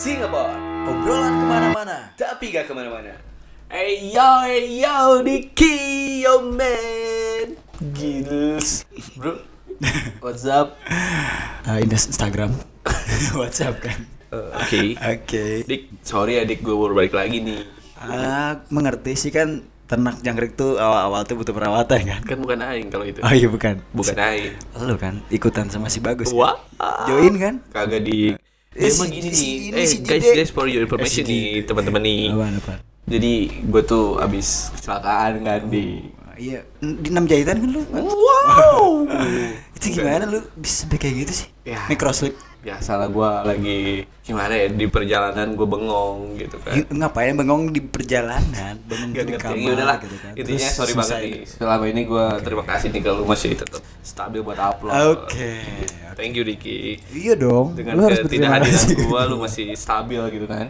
Singapore Obrolan ke mana-mana. Tapi gak ke mana-mana Hey yo, hey yo, Diki, yo man. Gils. Bro What's up? Uh, ini Instagram. What's up kan? eh, Oke Oke. Dik, sorry ya Dik, gue baru balik lagi nih Ah, mengerti sih kan ternak jangkrik tuh awal-awal tuh butuh perawatan kan? Kan bukan Aing kalau itu Oh iya bukan. Bukan Aing Lu kan ikutan sama si bagus. Wah Join kan? Kagak di Eh, si- emang gini si- nih ini Eh si guys, Jide. guys for your information Eh, si nih teman-teman nih Apaan apaan? Jadi gue tuh abis kecelakaan kan di Iya, di enam jahitan kan lu? Wow Itu gimana lu bisa sampai kayak gitu sih? Ya. Microslip. Biasa lah gue lagi Gimana ya di perjalanan gue bengong gitu kan Ngapain bengong di perjalanan? Bengong Gak di kamar ya udahlah gitu kan. Intinya Terus sorry banget nih Selama ini gue terima kasih nih kalau masih tetap stabil buat upload Oke. Thank you Ricky Iya dong. Dengan lu harus ketidakhadiran gue lu masih stabil gitu kan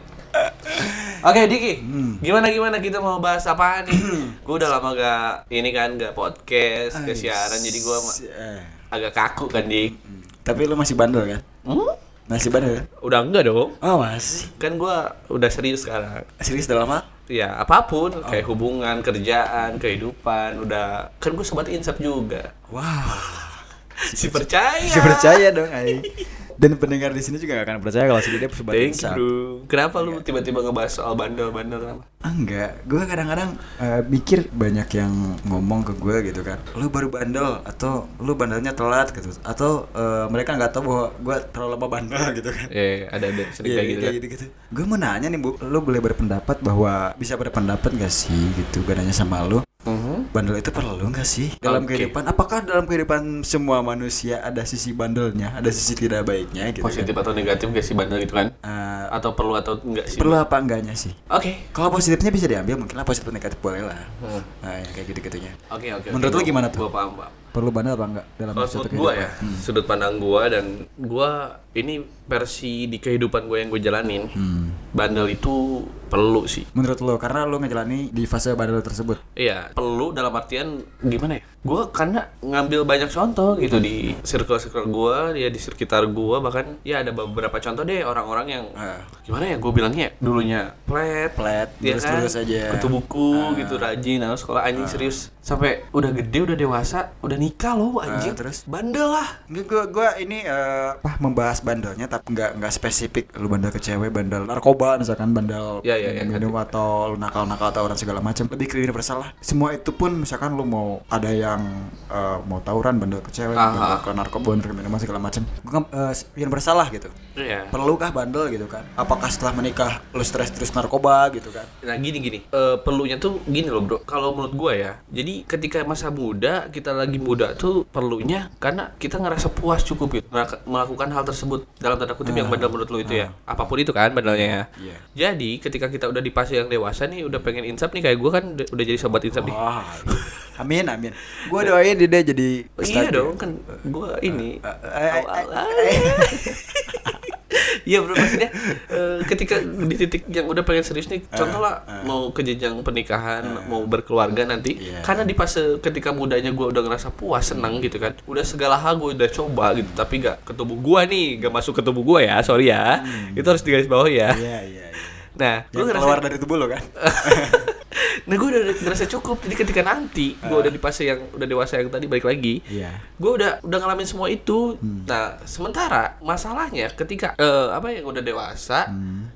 Oke Diki, Hmm. gimana gimana kita mau bahas apa nih? gue udah lama gak ini kan gak podcast, gak siaran, jadi gue Eh, agak kaku kan Dik. Tapi lu masih bandel kan? Hmm? Masih kan? Udah enggak dong? Oh masih. Kan gue udah serius sekarang. Serius dalam hal? Ya apa pun, Oh. kayak hubungan, kerjaan, kehidupan, udah kan gue sobat insaf juga. Wow. Si percaya. Si percaya dong. Dan pendengar di sini juga gak akan percaya kalau si dia sobat Thank you, insaf. bro. Kenapa lu tiba-tiba ngebahas soal bandel-bandel apa? Ah, Enggak, gue kadang-kadang eh, mikir banyak yang ngomong ke gue gitu kan Lu baru bandel, atau lu bandelnya telat gitu Atau eh, mereka nggak tahu bahwa gue terlalu lama bandel gitu kan Eh, ada ada sering Iya, kayak gitu. kan? gitu, gitu. Gue mau nanya nih bu, lu boleh berpendapat bahwa bisa berpendapat gak sih gitu Gue nanya sama lu. Bandel itu perlu nggak sih dalam Oke. kehidupan? Apakah dalam kehidupan semua manusia ada sisi bandelnya, ada sisi tidak baiknya gitu? Positif kan? atau negatif gak sih bandel gitu kan? Eh, Atau perlu atau enggak sih? perlu apa enggaknya sih? Oke. Kalau positifnya bisa diambil, mungkin lah positif negatif boleh lah. Hmm. Nah, ya, kayak gitu-gitunya. Oke oke. Menurut oke. lu Gua- gimana tuh? Gua paham pak. Perlu bandel apa enggak dalam menurut gua ya, Hmm. sudut pandang gua dan gua ini versi di kehidupan gua yang gue jalanin. Hmm. Bandel itu perlu sih. Menurut lo, karena lo ngejalani di fase bandel tersebut. Iya, perlu dalam artian gimana ya? Gua karena ngambil banyak contoh gitu di circle-circle gua, ya di sekitar gua bahkan ya ada beberapa contoh deh orang-orang yang Ah. gimana ya gue bilangnya ya, dulunya flat Flat, ya lurus-lurus kan? aja. kutu buku Ah. gitu rajin lalu sekolah anjing serius sampai udah gede udah dewasa udah nikah loh anjing Ah, terus? bandel lah gua, gua ini eh, apa membahas bandelnya tapi nggak nggak spesifik lu bandel ke cewek, bandel narkoba misalkan bandel Ya, ya, ya, minum atau lu nakal-nakal atau orang segala macam. Lebih ke universal lah. Semua itu pun misalkan lu mau ada yang eh, mau tawuran bandel ke cewek, Ah, bandel ke narkoba, bandel ke minuman segala macam. Eh, universal lah gitu. Iya. Perlukah bandel gitu kan? Apakah setelah menikah lu stres terus narkoba gitu kan? Nah gini gini, Eh, perlunya tuh gini loh bro. Kalau menurut gua ya, jadi ketika masa muda kita lagi muda tuh perlunya karena kita ngerasa puas cukup gitu melak- melakukan hal tersebut dalam tanda kutip yang bandel menurut lu itu ya. Apa pun itu kan bandelnya ya. Iya. Jadi ketika kita udah di fase yang dewasa nih, udah pengen insaf nih kayak gua kan udah jadi sobat insaf nih. Wah, amin amin. Gua doain dia deh jadi Oh, iya dong kan gua ini. Eh, Iya bro maksudnya eh, ketika di titik yang udah pengen serius nih contoh lah eh. mau ke jenjang pernikahan mau berkeluarga nanti Iya. karena di fase ketika mudanya gue udah ngerasa puas senang gitu kan udah segala hal gue udah coba gitu tapi gak ke tubuh gue nih gak masuk ke tubuh gue ya sorry ya itu harus digaris bawah ya Iya iya iya. nah gue ngerasa keluar dari tubuh lo kan? nah gue udah ngerasa cukup jadi ketika nanti gue udah di fase yang udah dewasa yang tadi balik lagi Iya. gue udah udah ngalamin semua itu nah sementara masalahnya ketika eh, apa yang udah dewasa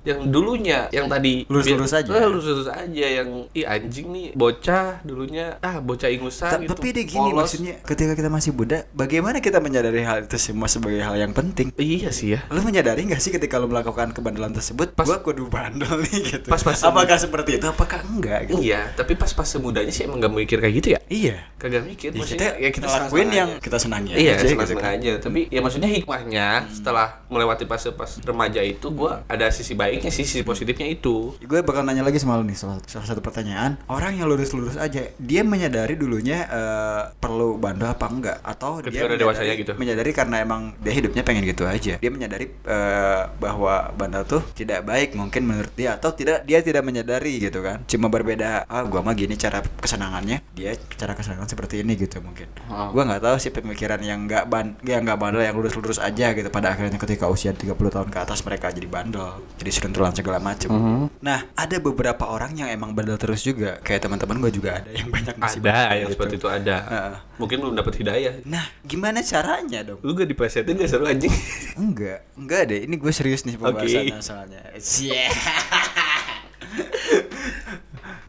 yang dulunya yang tadi Lurus-lurus biar- aja. eh, lurus-lurus aja yang ih anjing nih bocah dulunya ah bocah ingusan Ta- gitu Tapi dia gini polos. maksudnya ketika kita masih muda, bagaimana kita menyadari hal itu semua sebagai hal yang penting? iya sih ya Lu menyadari nggak sih ketika lu melakukan kebandelan tersebut? Pas- gua kudu bandel nih gitu. Pas-pas apakah seperti itu? Apakah enggak? Gitu? Iya tapi pas pas semudanya sih emang gak mikir kayak gitu ya Iya. kagak mikir Ya, maksudnya kita, ya kita senang-senang yang aja. kita senangi Iya, aja gitu senang-senang kan. aja. Tapi ya maksudnya hikmahnya setelah melewati fase pas remaja itu, gua ada sisi baiknya sih, sisi positifnya itu. Gue bakal nanya lagi sama lu nih salah, salah satu pertanyaan. Orang yang lurus-lurus aja, dia menyadari dulunya eh, perlu bandel apa enggak? Atau Ketika dia udah menyadari, dewasanya gitu. menyadari karena emang dia hidupnya pengen gitu aja. Dia menyadari eh, bahwa bandel tuh tidak baik mungkin menurut dia atau tidak dia tidak menyadari gitu kan. Cuma berbeda kayak ah gua mah gini cara kesenangannya dia cara kesenangan seperti ini gitu mungkin Oh. gua nggak tahu sih pemikiran yang nggak ban yang nggak bandel yang lurus-lurus aja gitu pada akhirnya ketika usia 30 tahun ke atas mereka jadi bandel jadi seruntulan segala macem Mhm. nah ada beberapa orang yang emang bandel terus juga kayak teman-teman gua juga ada yang banyak ngasih Ada yang gitu. seperti itu ada. Heeh. Mungkin belum dapat hidayah. nah gimana caranya dong Lu gak diplesetin gak seru anjing? Enggak, enggak deh. Ini gue serius nih pembahasannya Oke. soalnya. Yeah.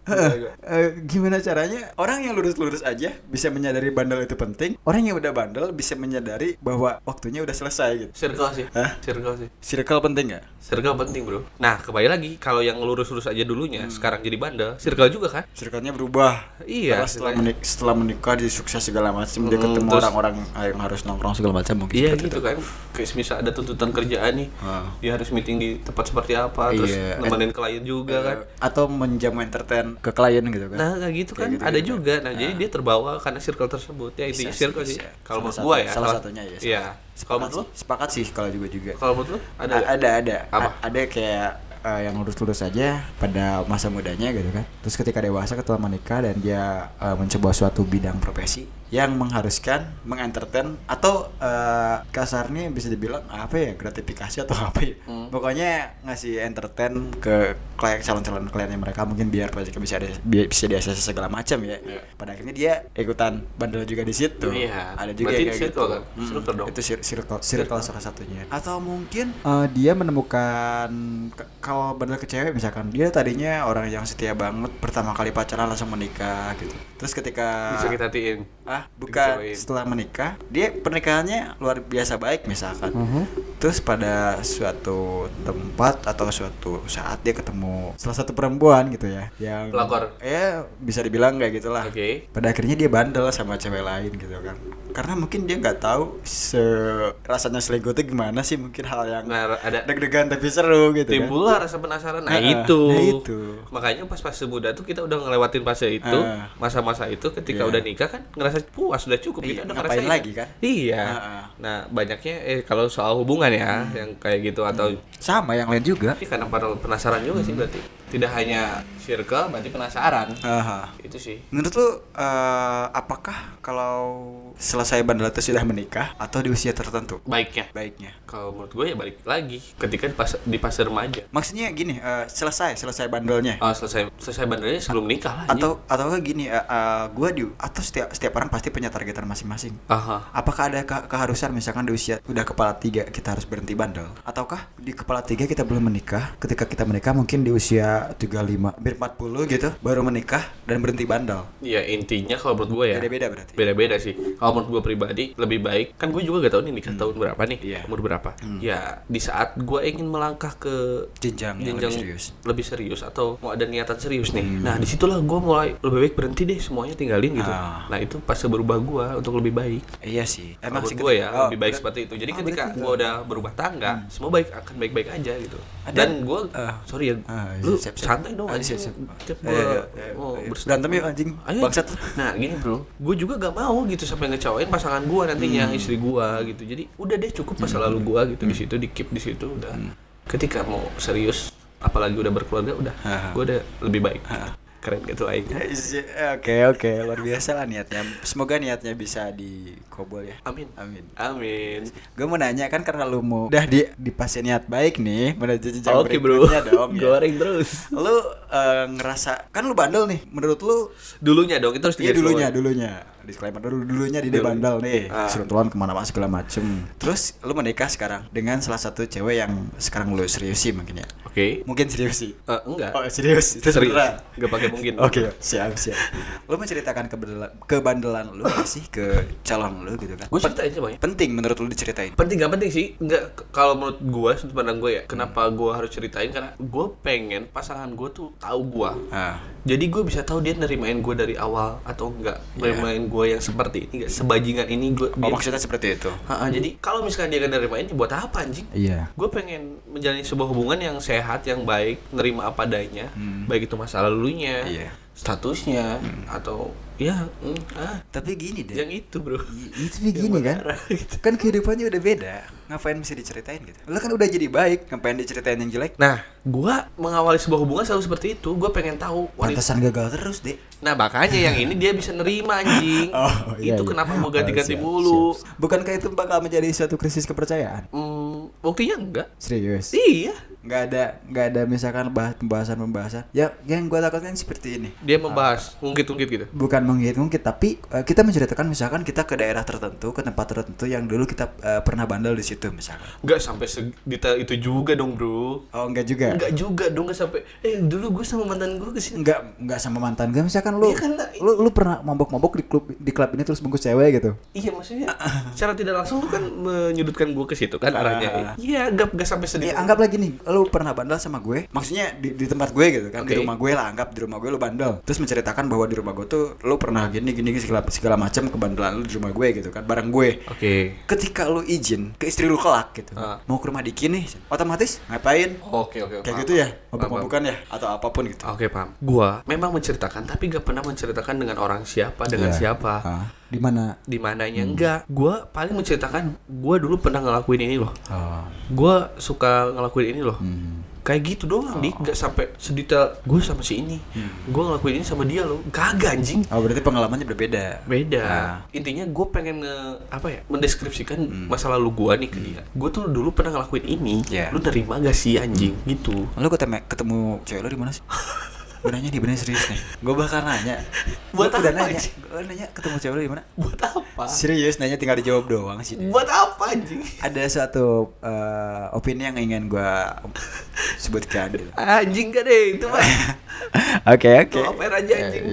Eh, gimana caranya orang yang lurus-lurus aja bisa menyadari bandel itu penting orang yang udah bandel bisa menyadari bahwa waktunya udah selesai gitu Circle sih. Hah? Circle sih. circle penting nggak Circle penting bro. Nah kembali lagi kalau yang lurus-lurus aja dulunya sekarang jadi bandel, circle juga kan? circle-nya berubah Iya, Karena setelah menik setelah menikah di sukses segala macam dia Hmm, ketemu terus- orang-orang yang harus nongkrong segala macam mungkin Iya gitu itu. kan. Kayak misal ada tuntutan kerjaan nih, Ah. dia harus meeting di tempat seperti apa, terus Iya. nemenin klien juga kan. Eh, atau menjamu entertain ke klien gitu kan Nah kayak gitu kan Kayak gitu ada juga. juga. Nah jadi dia terbawa karena circle tersebut. Ya sih, circle sih. Kalau menurut gua ya. salah satunya ya, Iya. Kalau sepakat menurut lu? sih, sepakat sih kalau juga juga Kalau menurut lu ada? Ada ada ada kayak eh, yang lurus-lurus aja pada masa mudanya gitu kan terus ketika dewasa ketika menikah dan dia eh, mencoba suatu bidang profesi yang mengharuskan mengentertain atau eh, kasarnya bisa dibilang apa ya gratifikasi atau apa ya Hmm. pokoknya ngasih entertain ke klien calon-calon kliennya mereka mungkin biar proyeknya bisa ada bi- bisa di segala macam ya Iya. pada akhirnya dia ikutan bandel juga di situ Iya. ada juga Berarti yang kayak circle gitu kan? Mm, Circle dong. itu cir- circle circle salah satunya atau mungkin eh, dia menemukan ke- kalau bandel ke cewek misalkan dia tadinya orang yang setia banget pertama kali pacaran langsung menikah gitu terus ketika Bisa kita hatiin. Ah bukan Dikecewain. setelah menikah dia pernikahannya luar biasa baik misalkan Mhm. terus pada suatu tempat atau suatu saat dia ketemu salah satu perempuan gitu ya yang Pelakor. ya bisa dibilang kayak gitulah Oke. pada akhirnya dia bandel sama cewek lain gitu kan karena mungkin dia nggak tahu se rasanya selingkuh itu gimana sih mungkin hal yang Nah ada deg-degan tapi seru gitu kan timbullah rasa penasaran. Nah, Heeh, itu. nah itu. Makanya pas fase muda tuh kita udah ngelewatin fase itu, masa-masa itu ketika Iya. udah nikah kan ngerasa puas sudah cukup Iya, kita udah ngapain ngerasain. lagi kan? Iya. Ah. Nah, banyaknya eh kalau soal hubungan ya yang kayak gitu atau sama yang lain juga Tapi karena pada penasaran juga sih berarti. Tidak hanya circle berarti penasaran. Aha. Itu sih. Menurut lu eh, apakah kalau selesai bandel itu sudah menikah atau di usia tertentu Baiknya. baiknya? Kalau menurut gue ya balik lagi ketika di fase, di fase remaja. Maksudnya gini, eh, selesai selesai bandelnya. Oh, selesai selesai bandelnya sebelum nikah lah. Atau atau gini, eh, eh, gua di atau setiap setiap orang pasti punya targetan masing-masing. Aha. Apakah ada ke- keharusan misalkan di usia udah kepala tiga kita harus berhenti bandel? Ataukah di kepala tiga kita belum menikah? Ketika kita menikah mungkin di usia 35, hampir 40 gitu baru menikah dan berhenti bandel. Ya intinya kalau menurut gue ya Beda-beda berarti. beda-beda sih. Kalau menurut gue pribadi lebih baik kan gue juga gak tahu nih nikah tahun berapa nih, Iya. umur berapa. Ya di saat gue ingin melangkah ke Jenjang lebih serius. lebih serius atau mau ada niatan serius nih. Nah di situlah gue mulai lebih baik berhenti deh semuanya tinggalin gitu. Ah. Nah itu pas berubah gue untuk lebih baik. Iya sih. Emang sih gue ya ketika- lebih oh, baik seperti itu. Jadi oh, ketika gue udah berubah tangga, semua baik akan baik-baik aja gitu. Ada- Dan gue ah. sorry ya, Ah, lu siap, siap. santai dong anjing. siap, siap. Tiap Eh, gue eh, eh, mau bers- berantem yuk anjing. Bangsat. Nah gini bro, gue juga gak mau gitu sampai ngecewain pasangan gue nantinya Hmm. istri gue gitu. Jadi udah deh cukup masa lalu gue gitu di situ di keep di situ udah. Hmm. Ketika mau serius, apalagi udah berkeluarga udah, gue udah lebih baik. Keren gitu aing. Oke oke luar biasa lah niatnya. Semoga niatnya bisa dikobol ya. Amin. Amin. Amin. Gue mau nanya kan karena lu mau udah di di pasien niat baik nih menuju jenjang Oke bro, berikutnya dong. ya. goreng terus. Lu eh, ngerasa kan lu bandel nih. Menurut lu Dulunya dong, itu harus Iya dulunya, dulunya. Disclaimer dulu dulunya di Dulu. bandel nih. Ah. Seruntulan ke mana-mana segala macem. Terus lu menikah sekarang dengan salah satu cewek yang sekarang lu seriusi mungkin ya. Oke. Mungkin serius sih. Eh, enggak. Oh serius, itu Serius. beneran. Gak pakai mungkin. Oke, siap siap. Lu menceritakan kebandelan, kebandelan lu sih ke calon lu gitu kan? Gue ceritain aja bang. Penting menurut lu diceritain. Penting gak penting sih? Enggak. Kalau menurut gue, sudut pandang gue ya. Kenapa gue harus ceritain? Karena gue pengen pasangan gue tuh tahu gue. Ah, Jadi gue bisa tahu dia nerimain gue dari awal atau enggak. Nerimain gue yang seperti ini, enggak sebajingan ini gue. oh maksudnya seperti itu. Ha-ha, jadi kalau misalkan dia gak nerimain, ya buat apa anjing? Iya. gue pengen menjalani sebuah hubungan yang sehat yang baik nerima apa adanya baik itu masa lalunya Iya. Statusnya atau ya mm, ah, Tapi gini deh. yang itu bro. I- itu begini kan? gitu. kan kehidupannya udah beda. Ngapain mesti diceritain gitu? Lo kan udah jadi baik ngapain diceritain yang jelek? Nah gua mengawali sebuah hubungan selalu seperti itu. Gua pengen tahu pantesan gagal terus deh nah makanya yang ini dia bisa nerima anjing. Oh, iya, itu iya. kenapa mau Oh, ganti-ganti mulu? siap. bukankah itu bakal menjadi suatu krisis kepercayaan? Hmm, buktinya enggak. Serius? Iya nggak ada nggak ada misalkan bahas pembahasan pembahasan ya yang gue takutkan seperti ini. Dia membahas ungkit-ungkit gitu? Bukan mengungkit-ungkit tapi eh, kita menceritakan misalkan kita ke daerah tertentu ke tempat tertentu yang dulu kita eh, pernah bandel di situ misalkan. Enggak sampai sedetail itu juga dong bro. Oh enggak juga? Enggak juga dong enggak sampai eh dulu gue sama mantan gue ke sini enggak enggak sama mantan gue misalkan lu Iya kan, lu lu pernah mabok-mabok di klub di klub ini terus bungkus cewek gitu? Iya maksudnya secara tidak langsung lu kan menyudutkan gue ke situ kan arahnya. Iya, enggak enggak sampai sedih. Ya anggap lagi nih, lu pernah bandel sama gue, maksudnya di, di tempat gue gitu kan, di Oke. rumah gue lah, anggap di rumah gue lu bandel. Terus menceritakan bahwa di rumah gue tuh lu pernah gini gini segala segala macam kebandelan lu di rumah gue gitu kan, bareng gue. Oke. Ketika lu izin ke istri lu kelak gitu, Ah. mau ke rumah Diki nih, otomatis ngapain? Oke, oke. Kayak paham, gitu ya, mabuk-mabukan ya, atau apa pun gitu. Oke, paham. Gua memang menceritakan tapi gak pernah menceritakan dengan orang siapa dengan Iya. siapa. Ah, di mana? Di mananya enggak. Gua paling menceritakan gua dulu pernah ngelakuin ini loh. Oh. Gua suka ngelakuin ini loh. Hmm. Kayak gitu doang, Dik. Gak sampai sedetail gue sama si ini. Gua ngelakuin ini sama dia loh. Kagak anjing. Oh, berarti pengalamannya berbeda. beda Ah. intinya gue pengen nge, apa ya mendeskripsikan masa lalu gue nih ke dia gue tuh dulu pernah ngelakuin ini Yeah. lu nerima gak sih anjing gitu Lu ketemu ketemu cewek lu di mana sih? gue nanya nih bener serius nih. Gue bakal nanya. Buat Gua udah apa, nanya. Gue nanya ketemu cewek lu di mana? buat apa Serius nanya tinggal dijawab doang sih. buat apa anjing Ada suatu eh, opini yang ingin gue sebutkan. gitu. anjing gak deh itu mah Oke oke. Apain aja, anjing?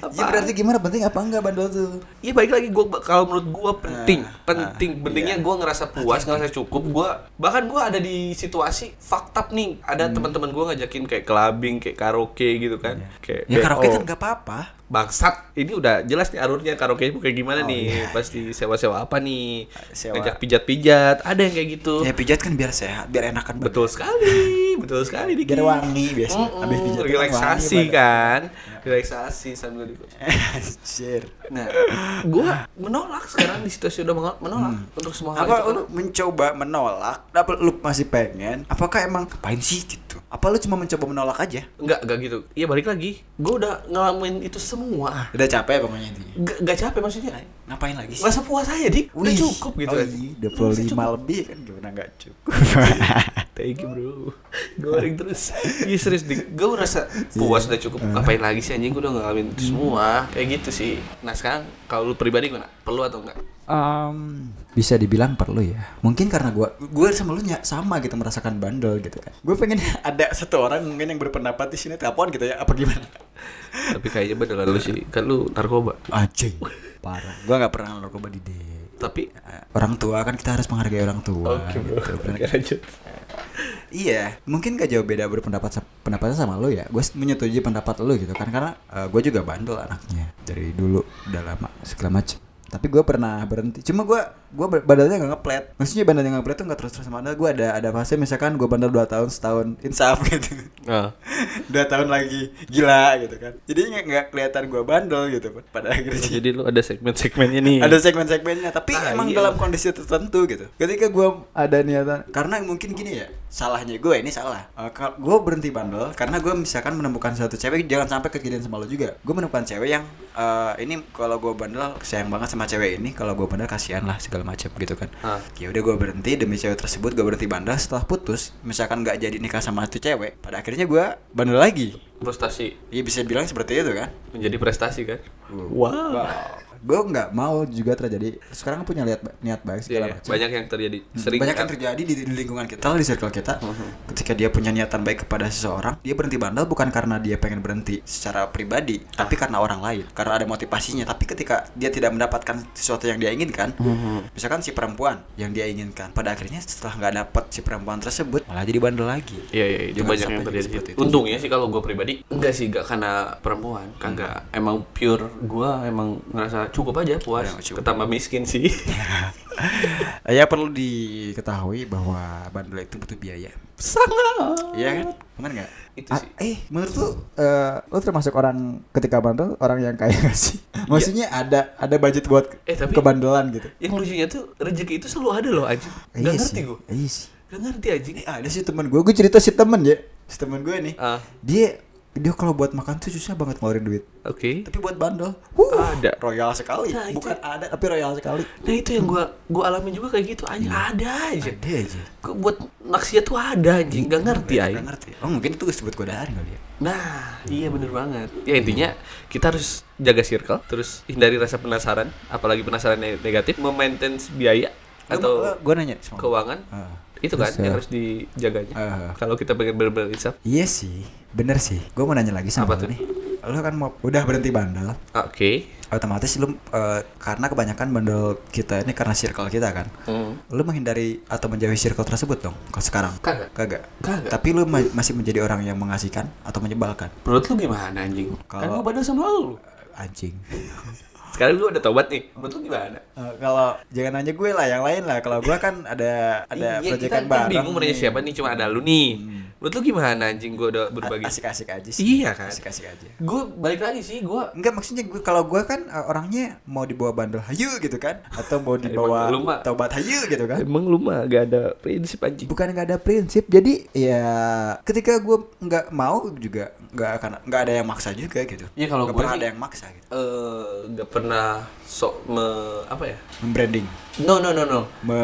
Iya. Ya berarti gimana penting apa enggak bandel tuh? Iya baik lagi gue kalau menurut gue penting Ah, penting ah, pentingnya iya. gue ngerasa puas ngerasa cukup gue bahkan gue ada di situasi up nih Hmm. ada teman-teman gue ngajakin kayak clubbing kayak karaoke gitu kan kayak Ya karaoke kan nggak apa-apa. Bangsat, ini udah jelas nih alurnya karaoke kayak gimana Oh, nih? iya. Pasti sewa-sewa apa nih? Sewa. Ngajak pijat-pijat, ada yang kayak gitu. Ya pijat kan biar sehat, biar enakan. Betul sekali, betul sekali Diki. Biar wangi biasa. Mm-mm, Habis pijat kan relaksasi wangi kan, relaksasi sambil di Anjir. Nah, gua menolak sekarang di situasi udah menol- menolak untuk semua hal Hmm. Apa itu. lu mencoba menolak? Apa lu masih pengen? Apakah emang ngapain sih gitu? Apa lu cuma mencoba menolak aja? Enggak, enggak gitu. Iya balik lagi. Gua udah ngalamin itu semua. Udah capek pokoknya intinya. Enggak, enggak capek maksudnya. Ngapain lagi sih? Rasa puas aja, Dik. Udah Wih. cukup gitu oh, iya, Udah 25 cukup. lebih kan gimana nggak cukup. Thank you bro Goreng terus Iya serius dik Gue merasa puas udah cukup Ngapain lagi sih anjing Gue udah ngalamin itu semua Kayak gitu sih Nah sekarang Kalau lu pribadi gimana? Perlu atau enggak? Um, bisa dibilang perlu ya. Mungkin karena gua gua sama lu nya sama gitu merasakan bandel gitu kan. Gue pengen ada satu orang mungkin yang berpendapat di sini telepon gitu ya apa gimana? Tapi kayaknya bener lu sih Kan lu narkoba Anjing. Parah. Gua nggak pernah narkoba di Tapi orang tua kan kita harus menghargai orang tua. Oke bro gitu. Oke, lanjut Iya, mungkin gak jauh beda berpendapat pendapatnya sama lo ya. Gue menyetujui pendapat lo gitu kan karena gue juga bandel anaknya dari dulu udah lama segala macam. Tapi gue pernah berhenti. Cuma gue gue bandelnya nggak ngeplet. Maksudnya bandelnya nggak ngeplet tuh nggak terus terus bandel. Gue ada ada fase misalkan gue bandel 2 tahun setahun insaf gitu. Ah. Dua tahun lagi gila gitu kan. Jadi nggak nggak kelihatan gue bandel gitu pada akhirnya. Jadi lu ada segmen-segmennya nih Ada segmen-segmennya, tapi Ah, emang iya. dalam kondisi tertentu gitu. Ketika gua ada niatan, karena mungkin gini ya, salahnya gue ini salah. gue berhenti bandel karena gue misalkan menemukan satu cewek, jangan sampai kejadian sama lo juga. Gue menemukan cewek yang eh, ini kalau gue bandel sayang banget sama cewek ini, kalau gue bandel kasihan lah segala macam gitu kan. Ah. Ya udah gue berhenti demi cewek tersebut, gue berhenti bandel. Setelah putus, misalkan nggak jadi nikah sama itu cewek, pada akhirnya gue bandel lagi. Frustasi Ya bisa bilang seperti itu kan. Menjadi prestasi kan Wow, gue nggak mau juga terjadi. Sekarang punya lihat niat baik Iya, segala iya. macam. Banyak yang terjadi Hmm, Sering banyak kan? yang terjadi di, di lingkungan kita di circle kita. Ketika dia punya niatan baik kepada seseorang dia berhenti bandel bukan karena dia pengen berhenti secara pribadi tapi karena orang lain karena ada motivasinya. Tapi ketika dia tidak mendapatkan sesuatu yang dia inginkan misalkan si perempuan yang dia inginkan pada akhirnya setelah nggak dapat si perempuan tersebut malah jadi bandel lagi. Iya iya itu Jangan banyak yang terjadi. seperti itu. Untungnya sih kalau gue pribadi. Enggak sih enggak karena perempuan, kagak. Emang pure gue emang ngerasa cukup aja puas. Mah cukup. Ketambah miskin sih. ya perlu diketahui bahwa bandel itu butuh biaya. Sangat. Iya kan? Benar nggak? Itu sih. eh, menurut lu, eh, lu termasuk orang ketika bandel orang yang kaya gak sih? Maksudnya ada ada budget buat Eh, tapi- kebandelan gitu? Yang lucunya tuh rezeki itu selalu ada loh anjing. Gak Iya ngerti gue. Iya sih. Gak ngerti anjing. Eh, ada sih teman gue, gue cerita si temen ya, si temen gue nih, Ah, dia dia kalau buat makan tuh susah banget ngeluarin duit. oke. Tapi buat bandel, wuh, Ada. royal sekali. Nah, itu- Bukan ada, tapi royal sekali. Nah itu yang gua gua alamin juga kayak gitu anjing ada aja. Ada aja. Gua buat naksir tuh ada anjing, gak ngerti Gak aja. ngerti. Oh mungkin itu disebut godaan kali ya. Nah, iya bener banget. Ya intinya kita harus jaga circle, terus hindari rasa penasaran, apalagi penasaran ne- negatif, memaintain biaya atau gue nanya keuangan. Ah. Itu kan Terus, yang ya. harus dijaganya. Ah. Kalau kita pengen bener-bener insaf. Iya sih, bener sih. Gue mau nanya lagi sama Apa tuh? nih. Lu kan mau udah berhenti bandel, Oke. otomatis lu eh, karena kebanyakan bandel kita ini karena circle kita kan. Hmm. Lu menghindari atau menjauhi circle tersebut dong kalau sekarang? Kagak. Kagak. Kagak. Tapi lu ma- masih menjadi orang yang mengasihkan atau menyebalkan? Menurut lu gimana anjing? Kan Kalau- gua badal sama lu. Anjing. Sekarang lu udah tobat nih. Menurut lu gimana? Eh, kalau jangan nanya gue lah, yang lain lah. Kalau gue kan ada ada iya, proyekan kan bareng. bingung mau nanya nih. siapa nih, cuma ada lu nih. Hmm. Menurut lu gimana anjing gua udah berbagi? Asik-asik aja sih. Iya kan? Asik-asik aja. Gue balik lagi sih, gue Enggak maksudnya gue kalau gue kan eh, orangnya mau dibawa bandel hayu gitu kan atau mau dibawa tobat hayu gitu kan. Emang lu mah gak ada prinsip anjing. Bukan nggak ada prinsip. Jadi ya ketika gue nggak mau juga nggak akan nggak ada yang maksa juga gitu. Iya, kalau gue pernah sih- ada yang maksa gitu. Eh, gak pernah sok me apa ya? Membranding, No no no no. me,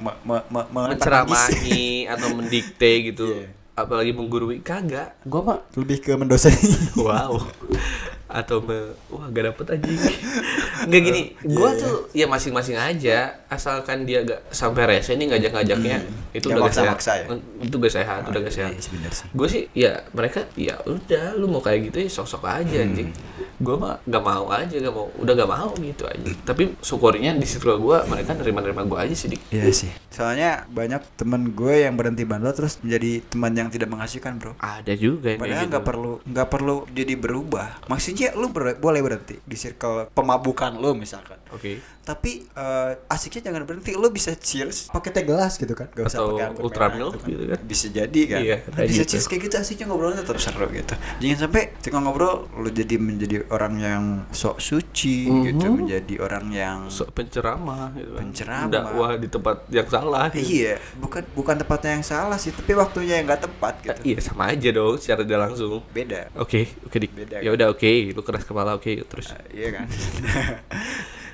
me, me, me, Menceramahi atau mendikte gitu. Iya. Apalagi menggurui kagak. Gua mah lebih ke mendosai. wow. Atau me wah gak dapet anjing. Enggak gini, gua Iya, tuh ya masing-masing aja asalkan dia gak sampai rese nih ngajak-ngajaknya itu Nggak udah gak sehat. maksa-maksa ya? Itu gak sehat, udah gak sehat. Iya, bener sih. gue sih ya mereka ya udah lu mau kayak gitu ya sok-sok aja Hmm. anjing gue mah gak mau aja gak mau udah gak mau gitu aja tapi syukurnya di circle gue mereka nerima-nerima gue aja sih Iya sih. Soalnya banyak teman gue yang berhenti bandel terus menjadi teman yang tidak mengasihkan, Bro. ada juga Padahal kayak nggak gitu perlu nggak perlu jadi berubah. Maksudnya lu ber- boleh berhenti di circle pemabukan lu misalkan. oke Tapi eh, asiknya jangan berhenti. Lu bisa cheers pakai teh gelas gitu kan. Gak usah Atau pakai anggur ultra merah milk gitu kan. Bisa jadi kan. Iya, Nah, bisa gitu. cheers kayak gitu asiknya ngobrolnya tetap seru gitu. Jangan sampai ketika ngobrol lu jadi menjadi orang yang sok suci gitu, Mhm. menjadi orang yang sok penceramah gitu kan Penceramah. dakwah di tempat yang salah gitu. Iya, bukan bukan tempatnya yang salah sih, tapi waktunya yang nggak tepat gitu. iya sama aja dong secara tidak langsung Beda. oke oke dik Beda, ya udah oke lu keras kepala oke terus Uh, iya kan?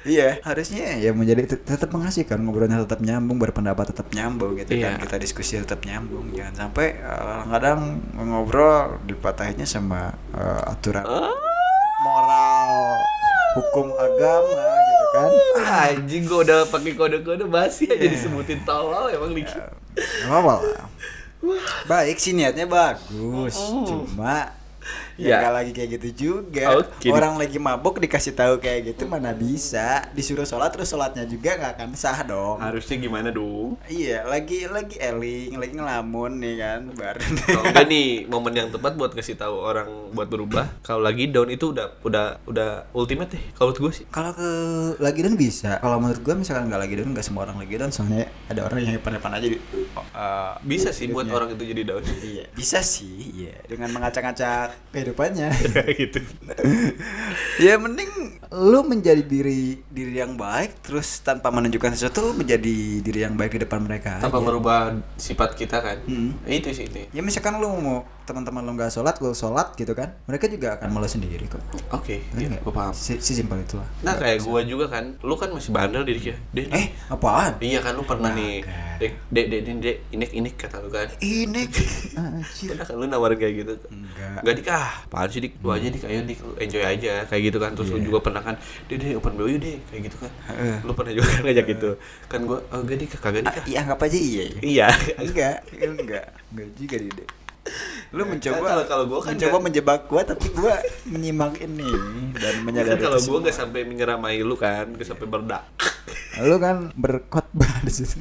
Iya, harusnya ya menjadi tet- tetap mengasihkan ngobrolnya tetap nyambung, berpendapat tetap nyambung gitu Iya. kan. Kita diskusi tetap nyambung. Jangan sampai uh, kadang ngobrol dipatahinnya sama uh, aturan Ah. moral, hukum agama gitu kan. anjing gue udah pakai kode-kode basi aja Iya. disebutin tolol emang Gak apa-apa lah. Baik sih niatnya bagus, Oh. cuma Ya. nggak lagi kayak gitu juga. Oke. Orang lagi mabuk dikasih tahu kayak gitu mana bisa. Disuruh sholat terus sholatnya juga nggak akan sah dong. harusnya gimana dong Iya, lagi lagi eling, lagi ngelamun nih kan, baru. Enggak nih momen yang tepat buat kasih tahu orang buat berubah. Kalau lagi down itu udah udah udah ultimate deh. Kalau gue sih. Kalau ke lagi down bisa. Kalau menurut gua misalkan nggak lagi down, nggak semua orang lagi down. Soalnya ada orang yang depan-depan aja di. oh, eh, Bisa sih buat orang itu jadi down. Iya, bisa sih. Iya, dengan mengacak-acak kehidupannya. gitu. ya mending lu menjadi diri diri yang baik terus tanpa menunjukkan sesuatu lu menjadi diri yang baik di depan mereka. Tanpa aja. merubah sifat kita kan. Hmm. Itu sih ini. Ya misalkan lu mau teman-teman lu nggak sholat, lu sholat gitu kan, mereka juga akan malu sendiri kok. Oke, Ngerti iya, gue paham. Si, si simpel itu lah. Nah kayak gua juga kan, lu kan masih bandel diri ya. Dek, Eh, apaan? Iya kan lu pernah nih, Kagak. dek, dek, dek, dek, dek, inek, inek kata lu kan. Ini anjir. Pernah kan lu nawarin kayak gitu? Enggak. Enggak dik ah, apaan sih dik, lu aja dik, ayo dik, enjoy aja kayak gitu kan. Terus lu Iya. juga pernah kan, dek dek open BO yuk deh, kayak gitu kan. Lu pernah juga kan ngajak gitu. Kan gua, oh enggak dik, kagak dik ah. Iya anggap aja iya. ya. Iya. Enggak, enggak, enggak juga dia. Lu Kan mencoba kalau- kalau gua kan mencoba nggak- menjebak gua tapi gua menyimak ini dan Kan menyadari kalau itu gua semua. nggak sampai menyeramai lu kan, nggak sampai berdak. lu kan berkhotbah di situ.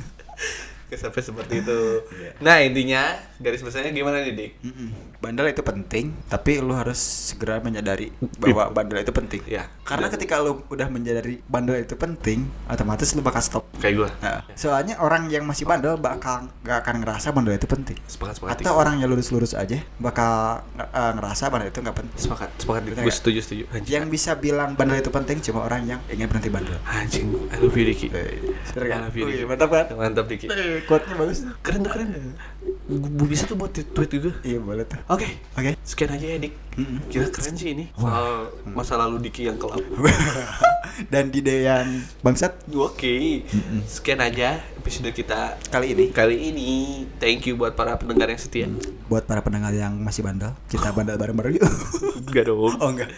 Sampai seperti itu. Nah intinya garis besarnya gimana nih dik? Mm-mm. Bandel itu penting, tapi lu harus segera menyadari bahwa bandel itu penting. Ya. Karena ketika lu udah menyadari bandel itu penting, otomatis lu bakal stop. Kayak gua. Nah, soalnya orang yang masih bandel bakal gak akan ngerasa bandel itu penting. Sepakat sepakat. Atau orang yang lurus-lurus aja bakal eh, ngerasa bandel itu nggak penting. sepakat sepakat. Gue setuju setuju. Anjing. Yang bisa bilang bandel itu penting cuma orang yang ingin berhenti bandel. Anjing. I love you Diki. Bener I love you, Diki. Wih, mantap kan? Mantap Diki. Quote-nya bagus. Keren tuh keren. Gue bisa tuh buat tweet juga. Iya boleh tuh. Oke. Oke. Sekian aja ya Dik. Kira keren sih ini. Soal masa lalu Diki yang kelam. Dan di Deyan Bangsat Oke. Sekian aja episode kita kali ini kali ini. Thank you buat para pendengar yang setia. buat para pendengar yang masih bandel, kita bandel bareng-bareng yuk. Enggak dong. oh enggak.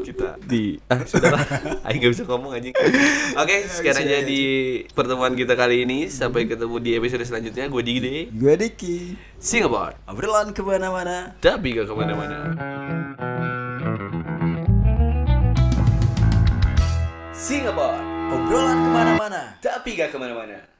Kita. Di ah sudahlah. Aing gak bisa ngomong anjing. Oke sekian aja di pertemuan kita kali ini. Sampai ketemu di episode selanjutnya. Gue Digde Gue Diki. Singapore. Obrolan ke mana-mana. tapi gak ke mana-mana. Singapore. Obrolan ke mana-mana. tapi gak ke mana-mana